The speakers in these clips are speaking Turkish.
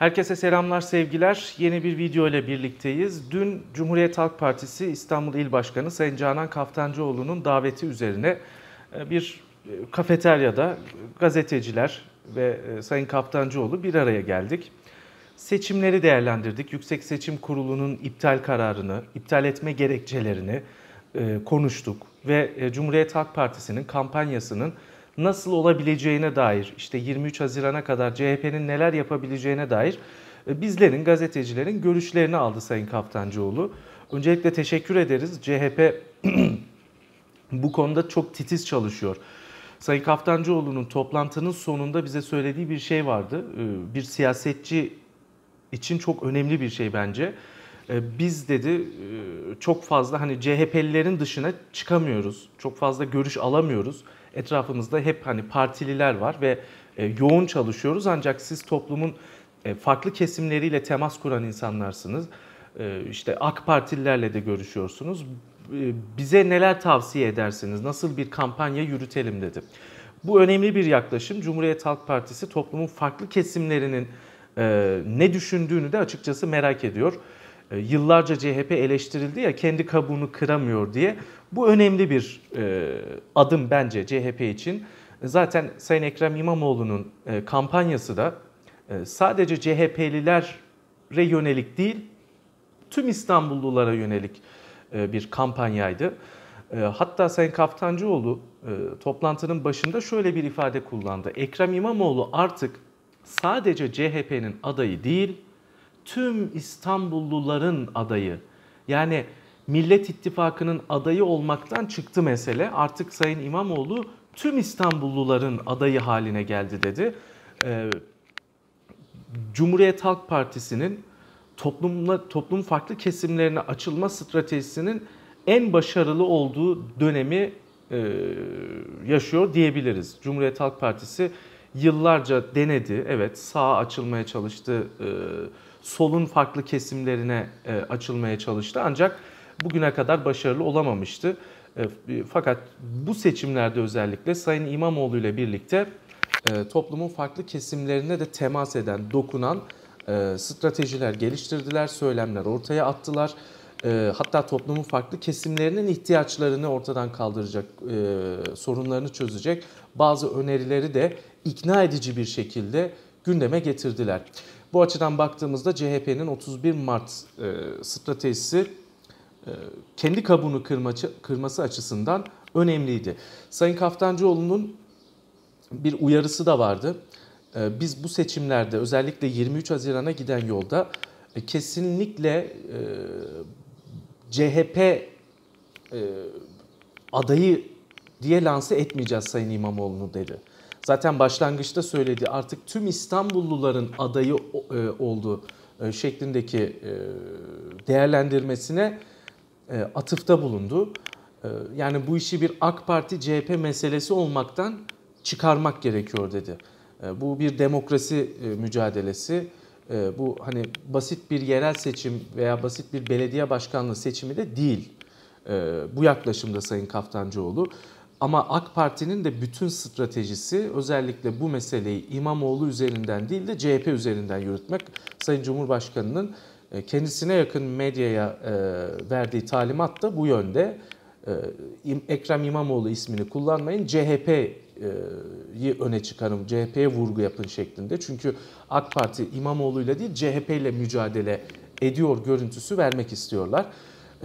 Herkese selamlar, sevgiler. Yeni bir video ile birlikteyiz. Dün Cumhuriyet Halk Partisi İstanbul İl Başkanı Sayın Canan Kaftancıoğlu'nun daveti üzerine e, bir e, kafeteryada gazeteciler ve e, Sayın Kaftancıoğlu bir araya geldik. Seçimleri değerlendirdik. Yüksek Seçim Kurulu'nun iptal kararını, iptal etme gerekçelerini konuştuk ve Cumhuriyet Halk Partisi'nin kampanyasının nasıl olabileceğine dair işte 23 Haziran'a kadar CHP'nin neler yapabileceğine dair e, bizlerin, gazetecilerin görüşlerini aldı Sayın Kaftancıoğlu. Öncelikle teşekkür ederiz. CHP bu konuda çok titiz çalışıyor. Sayın Kaftancıoğlu'nun toplantının sonunda bize söylediği bir şey vardı. E, bir siyasetçi için çok önemli bir şey bence. E, biz dedi çok fazla hani CHP'lilerin dışına çıkamıyoruz. Çok fazla görüş alamıyoruz etrafımızda hep hani partililer var ve e, yoğun çalışıyoruz ancak siz toplumun e, farklı kesimleriyle temas kuran insanlarsınız. E, işte AK Partililerle de görüşüyorsunuz. Bize neler tavsiye edersiniz? Nasıl bir kampanya yürütelim dedi. Bu önemli bir yaklaşım. Cumhuriyet Halk Partisi toplumun farklı kesimlerinin ne düşündüğünü de açıkçası merak ediyor. E, yıllarca CHP eleştirildi ya kendi kabuğunu kıramıyor diye. Bu önemli bir e, adım bence CHP için. Zaten Sayın Ekrem İmamoğlu'nun e, kampanyası da sadece CHP'lilere yönelik değil, tüm İstanbullulara yönelik bir kampanyaydı. Hatta Sayın Kaftancıoğlu toplantının başında şöyle bir ifade kullandı. Ekrem İmamoğlu artık sadece CHP'nin adayı değil, tüm İstanbulluların adayı. Yani Millet İttifakı'nın adayı olmaktan çıktı mesele. Artık Sayın İmamoğlu tüm İstanbulluların adayı haline geldi dedi. Ee, Cumhuriyet Halk Partisi'nin toplumla toplum farklı kesimlerine açılma stratejisinin en başarılı olduğu dönemi e, yaşıyor diyebiliriz. Cumhuriyet Halk Partisi yıllarca denedi. Evet sağa açılmaya çalıştı. E, solun farklı kesimlerine e, açılmaya çalıştı. Ancak bugüne kadar başarılı olamamıştı. E, fakat bu seçimlerde özellikle Sayın İmamoğlu ile birlikte e, toplumun farklı kesimlerine de temas eden, dokunan stratejiler geliştirdiler, söylemler ortaya attılar. Hatta toplumun farklı kesimlerinin ihtiyaçlarını ortadan kaldıracak, sorunlarını çözecek bazı önerileri de ikna edici bir şekilde gündeme getirdiler. Bu açıdan baktığımızda CHP'nin 31 Mart e, stratejisi e, kendi kabuğunu kırması, kırması açısından önemliydi. Sayın Kaftancıoğlu'nun bir uyarısı da vardı. E, biz bu seçimlerde özellikle 23 Haziran'a giden yolda e, kesinlikle e, CHP e, adayı diye lanse etmeyeceğiz Sayın İmamoğlu'nu dedi. Zaten başlangıçta söyledi artık tüm İstanbulluların adayı e, olduğu e, şeklindeki e, değerlendirmesine atıfta bulundu. Yani bu işi bir AK Parti CHP meselesi olmaktan çıkarmak gerekiyor dedi. Bu bir demokrasi mücadelesi. Bu hani basit bir yerel seçim veya basit bir belediye başkanlığı seçimi de değil. Bu yaklaşımda Sayın Kaftancıoğlu. Ama AK Parti'nin de bütün stratejisi özellikle bu meseleyi İmamoğlu üzerinden değil de CHP üzerinden yürütmek. Sayın Cumhurbaşkanı'nın e, kendisine yakın medyaya e, verdiği talimat da bu yönde. E, Ekrem İmamoğlu ismini kullanmayın, CHP'yi öne çıkarın, CHP'ye vurgu yapın şeklinde. Çünkü AK Parti İmamoğlu ile değil CHP ile mücadele ediyor görüntüsü vermek istiyorlar.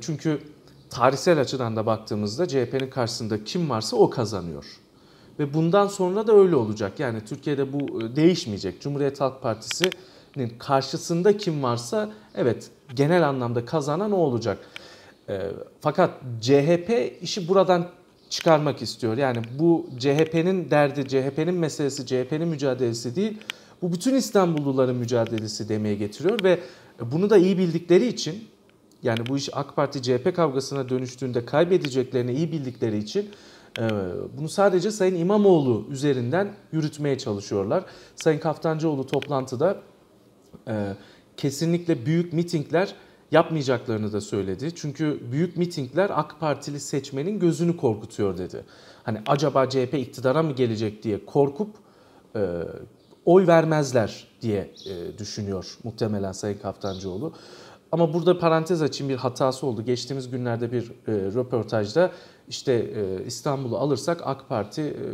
Çünkü tarihsel açıdan da baktığımızda CHP'nin karşısında kim varsa o kazanıyor. Ve bundan sonra da öyle olacak. Yani Türkiye'de bu e, değişmeyecek. Cumhuriyet Halk Partisi'nin karşısında kim varsa evet genel anlamda kazanan o olacak. E, fakat CHP işi buradan çıkarmak istiyor. Yani bu CHP'nin derdi, CHP'nin meselesi, CHP'nin mücadelesi değil. Bu bütün İstanbulluların mücadelesi demeye getiriyor ve bunu da iyi bildikleri için yani bu iş AK Parti CHP kavgasına dönüştüğünde kaybedeceklerini iyi bildikleri için e, bunu sadece Sayın İmamoğlu üzerinden yürütmeye çalışıyorlar. Sayın Kaftancıoğlu toplantıda e, kesinlikle büyük mitingler yapmayacaklarını da söyledi. Çünkü büyük mitingler AK Partili seçmenin gözünü korkutuyor dedi. Hani acaba CHP iktidara mı gelecek diye korkup e, oy vermezler diye e, düşünüyor muhtemelen Sayın Kaftancıoğlu. Ama burada parantez açayım bir hatası oldu. Geçtiğimiz günlerde bir e, röportajda işte e, İstanbul'u alırsak AK Parti e,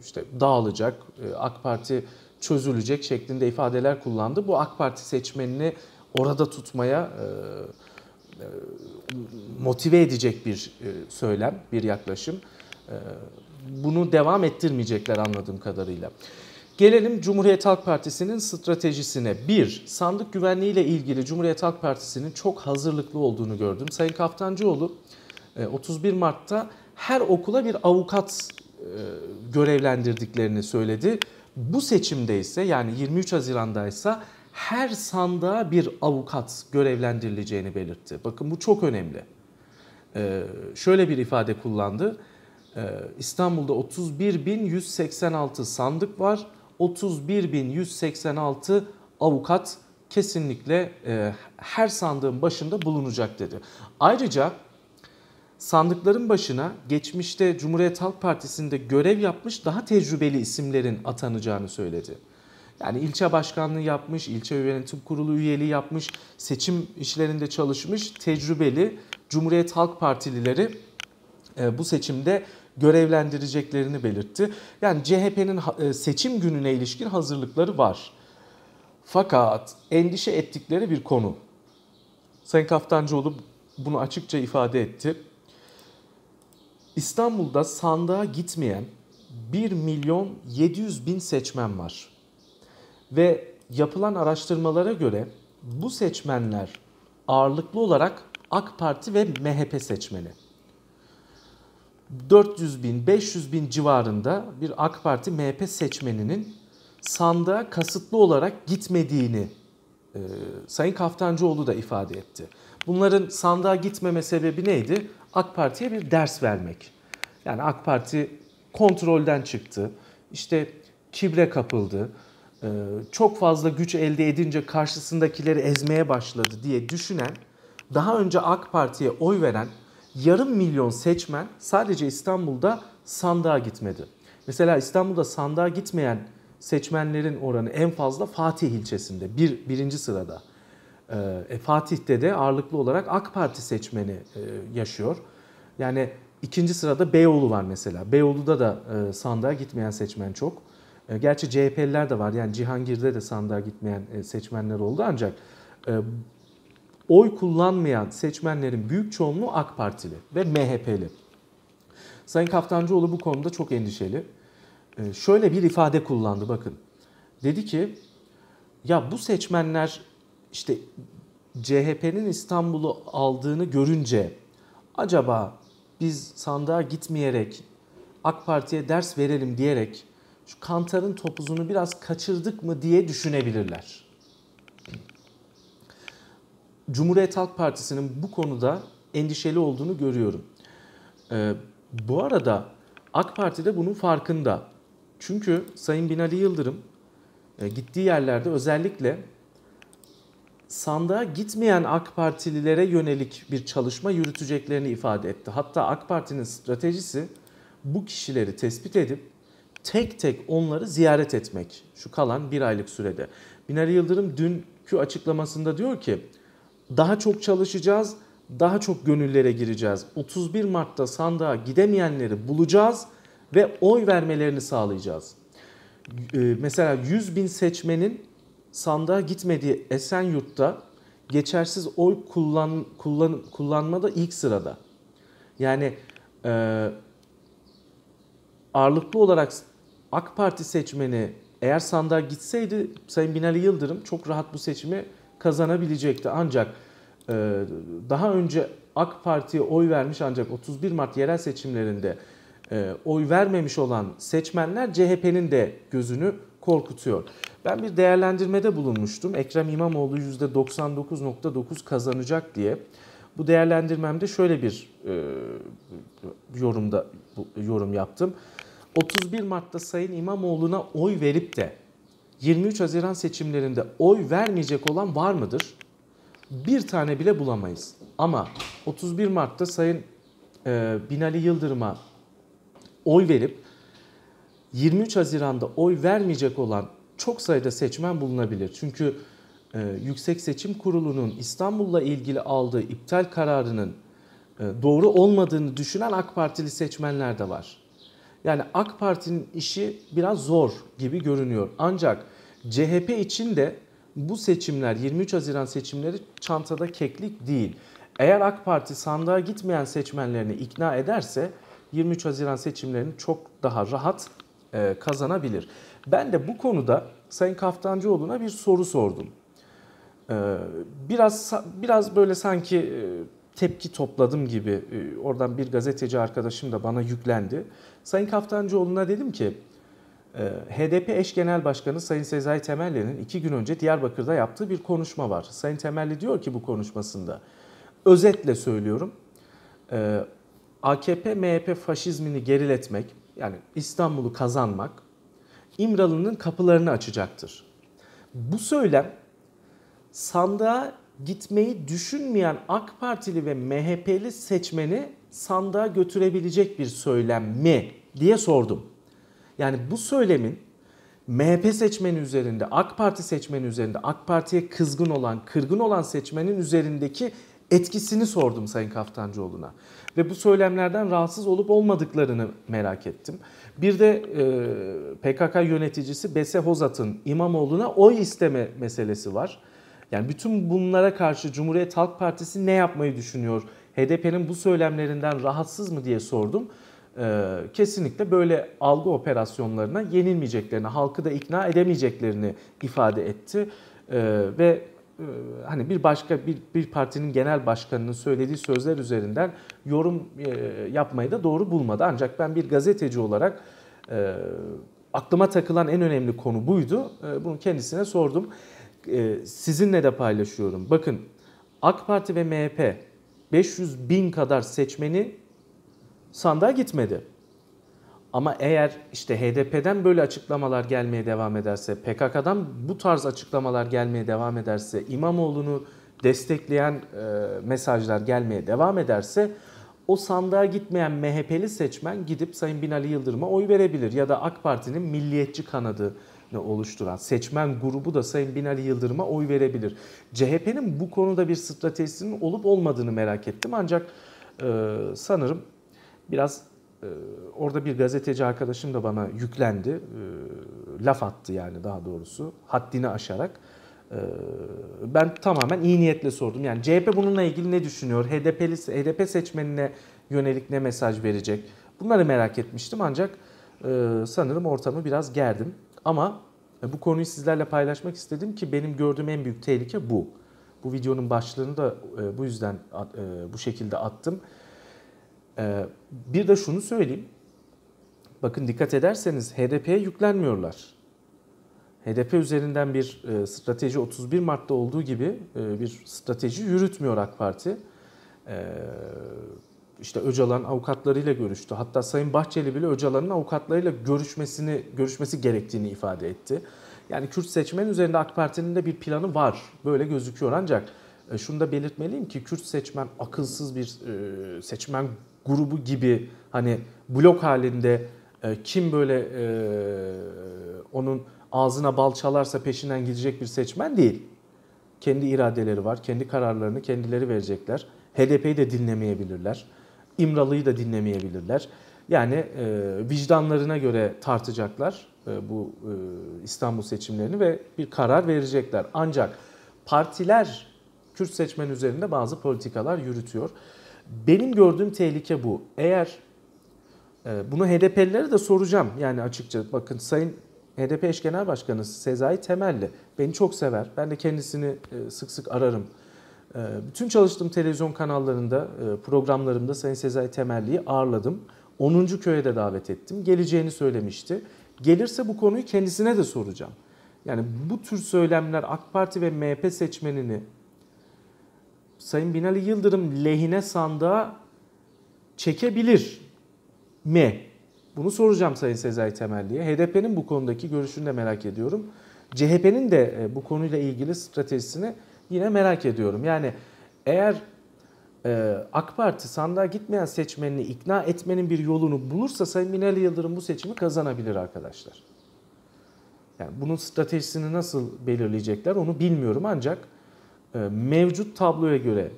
işte dağılacak, e, AK Parti çözülecek şeklinde ifadeler kullandı. Bu AK Parti seçmenini orada tutmaya e, e, motive edecek bir e, söylem, bir yaklaşım. E, bunu devam ettirmeyecekler anladığım kadarıyla. Gelelim Cumhuriyet Halk Partisi'nin stratejisine. Bir, sandık güvenliği ile ilgili Cumhuriyet Halk Partisi'nin çok hazırlıklı olduğunu gördüm. Sayın Kaftancıoğlu 31 Mart'ta her okula bir avukat görevlendirdiklerini söyledi. Bu seçimde ise yani 23 Haziran'da ise her sandığa bir avukat görevlendirileceğini belirtti. Bakın bu çok önemli. Şöyle bir ifade kullandı. İstanbul'da 31.186 sandık var. 31.186 avukat kesinlikle e, her sandığın başında bulunacak dedi. Ayrıca sandıkların başına geçmişte Cumhuriyet Halk Partisi'nde görev yapmış daha tecrübeli isimlerin atanacağını söyledi. Yani ilçe başkanlığı yapmış, ilçe yönetim kurulu üyeliği yapmış, seçim işlerinde çalışmış tecrübeli Cumhuriyet Halk Partilileri e, bu seçimde görevlendireceklerini belirtti. Yani CHP'nin e, seçim gününe ilişkin hazırlıkları var. Fakat endişe ettikleri bir konu. Sayın Kaftancıoğlu bunu açıkça ifade etti. İstanbul'da sandığa gitmeyen 1 milyon 700 bin seçmen var. Ve yapılan araştırmalara göre bu seçmenler ağırlıklı olarak AK Parti ve MHP seçmeni. 400 bin, 500 bin civarında bir AK Parti MHP seçmeninin sandığa kasıtlı olarak gitmediğini e, Sayın Kaftancıoğlu da ifade etti. Bunların sandığa gitmeme sebebi neydi? AK Parti'ye bir ders vermek. Yani AK Parti kontrolden çıktı. İşte kibre kapıldı. E, çok fazla güç elde edince karşısındakileri ezmeye başladı diye düşünen, daha önce AK Parti'ye oy veren yarım milyon seçmen sadece İstanbul'da sandığa gitmedi. Mesela İstanbul'da sandığa gitmeyen seçmenlerin oranı en fazla Fatih ilçesinde, bir, birinci sırada. E, Fatih'te de ağırlıklı olarak AK Parti seçmeni e, yaşıyor. Yani ikinci sırada Beyoğlu var mesela. Beyoğlu'da da e, sandığa gitmeyen seçmen çok. E, gerçi CHP'liler de var. Yani Cihangir'de de sandığa gitmeyen e, seçmenler oldu ancak e, oy kullanmayan seçmenlerin büyük çoğunluğu AK Partili ve MHP'li. Sayın Kaftancıoğlu bu konuda çok endişeli. Ee, şöyle bir ifade kullandı bakın. Dedi ki ya bu seçmenler işte CHP'nin İstanbul'u aldığını görünce acaba biz sandığa gitmeyerek AK Parti'ye ders verelim diyerek şu kantarın topuzunu biraz kaçırdık mı diye düşünebilirler. Cumhuriyet Halk Partisi'nin bu konuda endişeli olduğunu görüyorum. Ee, bu arada AK Parti de bunun farkında. Çünkü Sayın Binali Yıldırım e, gittiği yerlerde özellikle sandığa gitmeyen AK Partililere yönelik bir çalışma yürüteceklerini ifade etti. Hatta AK Parti'nin stratejisi bu kişileri tespit edip tek tek onları ziyaret etmek şu kalan bir aylık sürede. Binali Yıldırım dünkü açıklamasında diyor ki daha çok çalışacağız, daha çok gönüllere gireceğiz. 31 Mart'ta sandığa gidemeyenleri bulacağız ve oy vermelerini sağlayacağız. Ee, mesela 100 bin seçmenin sandığa gitmediği Esenyurt'ta geçersiz oy kullan, kullan, kullanmada ilk sırada. Yani e, ağırlıklı olarak AK Parti seçmeni eğer sandığa gitseydi Sayın Binali Yıldırım çok rahat bu seçimi kazanabilecekti. Ancak e, daha önce AK Parti'ye oy vermiş ancak 31 Mart yerel seçimlerinde e, oy vermemiş olan seçmenler CHP'nin de gözünü korkutuyor. Ben bir değerlendirmede bulunmuştum. Ekrem İmamoğlu %99.9 kazanacak diye. Bu değerlendirmemde şöyle bir e, yorumda yorum yaptım. 31 Mart'ta Sayın İmamoğlu'na oy verip de 23 Haziran seçimlerinde oy vermeyecek olan var mıdır? Bir tane bile bulamayız. Ama 31 Mart'ta Sayın e, Binali Yıldırım'a oy verip 23 Haziran'da oy vermeyecek olan çok sayıda seçmen bulunabilir. Çünkü e, Yüksek Seçim Kurulu'nun İstanbul'la ilgili aldığı iptal kararının e, doğru olmadığını düşünen AK Partili seçmenler de var. Yani AK Parti'nin işi biraz zor gibi görünüyor. Ancak CHP için de bu seçimler 23 Haziran seçimleri çantada keklik değil. Eğer AK Parti sandığa gitmeyen seçmenlerini ikna ederse 23 Haziran seçimlerini çok daha rahat e, kazanabilir. Ben de bu konuda Sayın Kaftancıoğlu'na bir soru sordum. E, biraz biraz böyle sanki e, tepki topladım gibi oradan bir gazeteci arkadaşım da bana yüklendi. Sayın Kaftancıoğlu'na dedim ki HDP eş genel başkanı Sayın Sezai Temelli'nin iki gün önce Diyarbakır'da yaptığı bir konuşma var. Sayın Temelli diyor ki bu konuşmasında özetle söylüyorum AKP MHP faşizmini geriletmek yani İstanbul'u kazanmak İmralı'nın kapılarını açacaktır. Bu söylem sandığa gitmeyi düşünmeyen AK Partili ve MHP'li seçmeni sandığa götürebilecek bir söylem mi diye sordum. Yani bu söylemin MHP seçmeni üzerinde, AK Parti seçmeni üzerinde, AK Parti'ye kızgın olan, kırgın olan seçmenin üzerindeki etkisini sordum Sayın Kaftancıoğlu'na. Ve bu söylemlerden rahatsız olup olmadıklarını merak ettim. Bir de e, PKK yöneticisi Bese Hozat'ın İmamoğlu'na oy isteme meselesi var. Yani bütün bunlara karşı Cumhuriyet Halk Partisi ne yapmayı düşünüyor? HDP'nin bu söylemlerinden rahatsız mı diye sordum. Ee, kesinlikle böyle algı operasyonlarına yenilmeyeceklerini, halkı da ikna edemeyeceklerini ifade etti. Ee, ve e, hani bir başka bir, bir partinin genel başkanının söylediği sözler üzerinden yorum e, yapmayı da doğru bulmadı. Ancak ben bir gazeteci olarak e, aklıma takılan en önemli konu buydu. E, bunu kendisine sordum. E, sizinle de paylaşıyorum. Bakın AK Parti ve MHP 500 bin kadar seçmeni sandığa gitmedi. Ama eğer işte HDP'den böyle açıklamalar gelmeye devam ederse, PKK'dan bu tarz açıklamalar gelmeye devam ederse, İmamoğlu'nu destekleyen e, mesajlar gelmeye devam ederse o sandığa gitmeyen MHP'li seçmen gidip Sayın Binali Yıldırım'a oy verebilir. Ya da AK Parti'nin milliyetçi kanadını oluşturan seçmen grubu da Sayın Binali Yıldırım'a oy verebilir. CHP'nin bu konuda bir stratejisinin olup olmadığını merak ettim. Ancak e, sanırım biraz e, orada bir gazeteci arkadaşım da bana yüklendi. E, laf attı yani daha doğrusu. Haddini aşarak. E, ben tamamen iyi niyetle sordum. Yani CHP bununla ilgili ne düşünüyor? HDP'li, HDP seçmenine yönelik ne mesaj verecek? Bunları merak etmiştim ancak sanırım ortamı biraz gerdim. Ama bu konuyu sizlerle paylaşmak istedim ki benim gördüğüm en büyük tehlike bu. Bu videonun başlığını da bu yüzden bu şekilde attım. Bir de şunu söyleyeyim. Bakın dikkat ederseniz HDP'ye yüklenmiyorlar. HDP üzerinden bir e, strateji 31 Mart'ta olduğu gibi e, bir strateji yürütmüyor AK Parti. E, işte Öcalan avukatlarıyla görüştü. Hatta Sayın Bahçeli bile Öcalan'ın avukatlarıyla görüşmesini görüşmesi gerektiğini ifade etti. Yani Kürt seçmen üzerinde AK Parti'nin de bir planı var. Böyle gözüküyor ancak şunu da belirtmeliyim ki Kürt seçmen akılsız bir seçmen grubu gibi hani blok halinde e, kim böyle e, onun ağzına bal çalarsa peşinden gidecek bir seçmen değil. Kendi iradeleri var, kendi kararlarını kendileri verecekler. HDP'yi de dinlemeyebilirler. İmralı'yı da dinlemeyebilirler. Yani e, vicdanlarına göre tartacaklar e, bu e, İstanbul seçimlerini ve bir karar verecekler. Ancak partiler Kürt seçmen üzerinde bazı politikalar yürütüyor. Benim gördüğüm tehlike bu. Eğer e, bunu HDP'lilere de soracağım yani açıkça. Bakın Sayın HDP eş genel başkanı Sezai Temelli beni çok sever. Ben de kendisini e, sık sık ararım. E, bütün çalıştığım televizyon kanallarında, programlarımda Sayın Sezai Temelli'yi ağırladım. 10. köye de davet ettim. Geleceğini söylemişti. Gelirse bu konuyu kendisine de soracağım. Yani bu tür söylemler AK Parti ve MHP seçmenini Sayın Binali Yıldırım lehine sandığa çekebilir mi? Bunu soracağım Sayın Sezai Temelli'ye. HDP'nin bu konudaki görüşünü de merak ediyorum. CHP'nin de e, bu konuyla ilgili stratejisini yine merak ediyorum. Yani eğer e, AK Parti sandığa gitmeyen seçmenini ikna etmenin bir yolunu bulursa Sayın Binali Yıldırım bu seçimi kazanabilir arkadaşlar. Yani bunun stratejisini nasıl belirleyecekler onu bilmiyorum ancak e, mevcut tabloya göre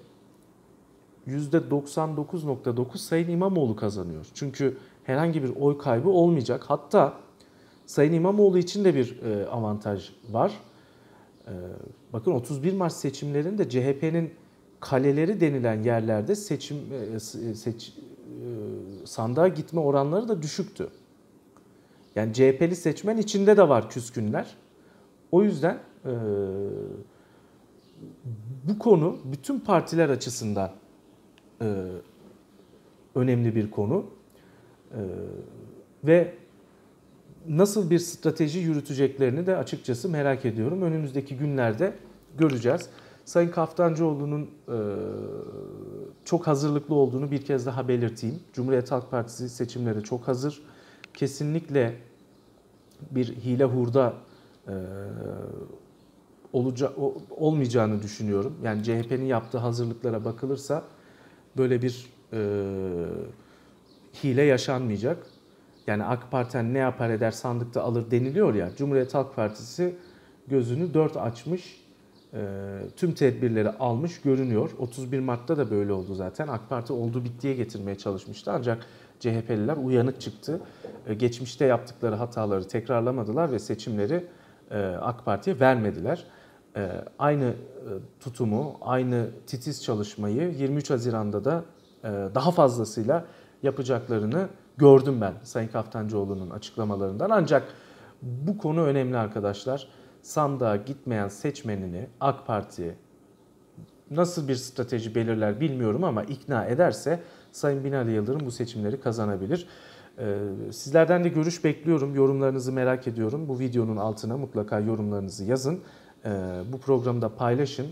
%99.9 Sayın İmamoğlu kazanıyor. Çünkü herhangi bir oy kaybı olmayacak. Hatta Sayın İmamoğlu için de bir e, avantaj var. E, bakın 31 Mart seçimlerinde CHP'nin kaleleri denilen yerlerde seçim e, seç, e, sandığa gitme oranları da düşüktü. Yani CHP'li seçmen içinde de var küskünler. O yüzden e, bu konu bütün partiler açısından e, önemli bir konu. E, ve nasıl bir strateji yürüteceklerini de açıkçası merak ediyorum. Önümüzdeki günlerde göreceğiz. Sayın Kaftancıoğlu'nun e, çok hazırlıklı olduğunu bir kez daha belirteyim. Cumhuriyet Halk Partisi seçimlere çok hazır. Kesinlikle bir hile hurda e, olaca, olmayacağını düşünüyorum. Yani CHP'nin yaptığı hazırlıklara bakılırsa böyle bir e, hile yaşanmayacak. Yani AK Parti hani ne yapar eder sandıkta alır deniliyor ya. Cumhuriyet Halk Partisi gözünü dört açmış. e, tüm tedbirleri almış görünüyor. 31 Mart'ta da böyle oldu zaten. AK Parti oldu bittiye getirmeye çalışmıştı ancak CHP'liler uyanık çıktı. E, geçmişte yaptıkları hataları tekrarlamadılar ve seçimleri e, AK Parti'ye vermediler. Aynı tutumu, aynı titiz çalışmayı 23 Haziran'da da daha fazlasıyla yapacaklarını gördüm ben Sayın Kaftancıoğlu'nun açıklamalarından. Ancak bu konu önemli arkadaşlar. Sandığa gitmeyen seçmenini AK Parti nasıl bir strateji belirler bilmiyorum ama ikna ederse Sayın Binali Yıldırım bu seçimleri kazanabilir. Ee, Sizlerden de görüş bekliyorum. Yorumlarınızı merak ediyorum. Bu videonun altına mutlaka yorumlarınızı yazın. Ee, Bu programı da paylaşın.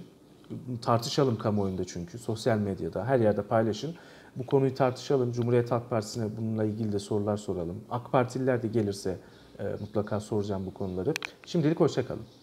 Tartışalım kamuoyunda çünkü sosyal medyada her yerde paylaşın. Bu konuyu tartışalım. Cumhuriyet Halk Partisi'ne bununla ilgili de sorular soralım. AK Partililer de gelirse e, mutlaka soracağım bu konuları. Şimdilik hoşçakalın.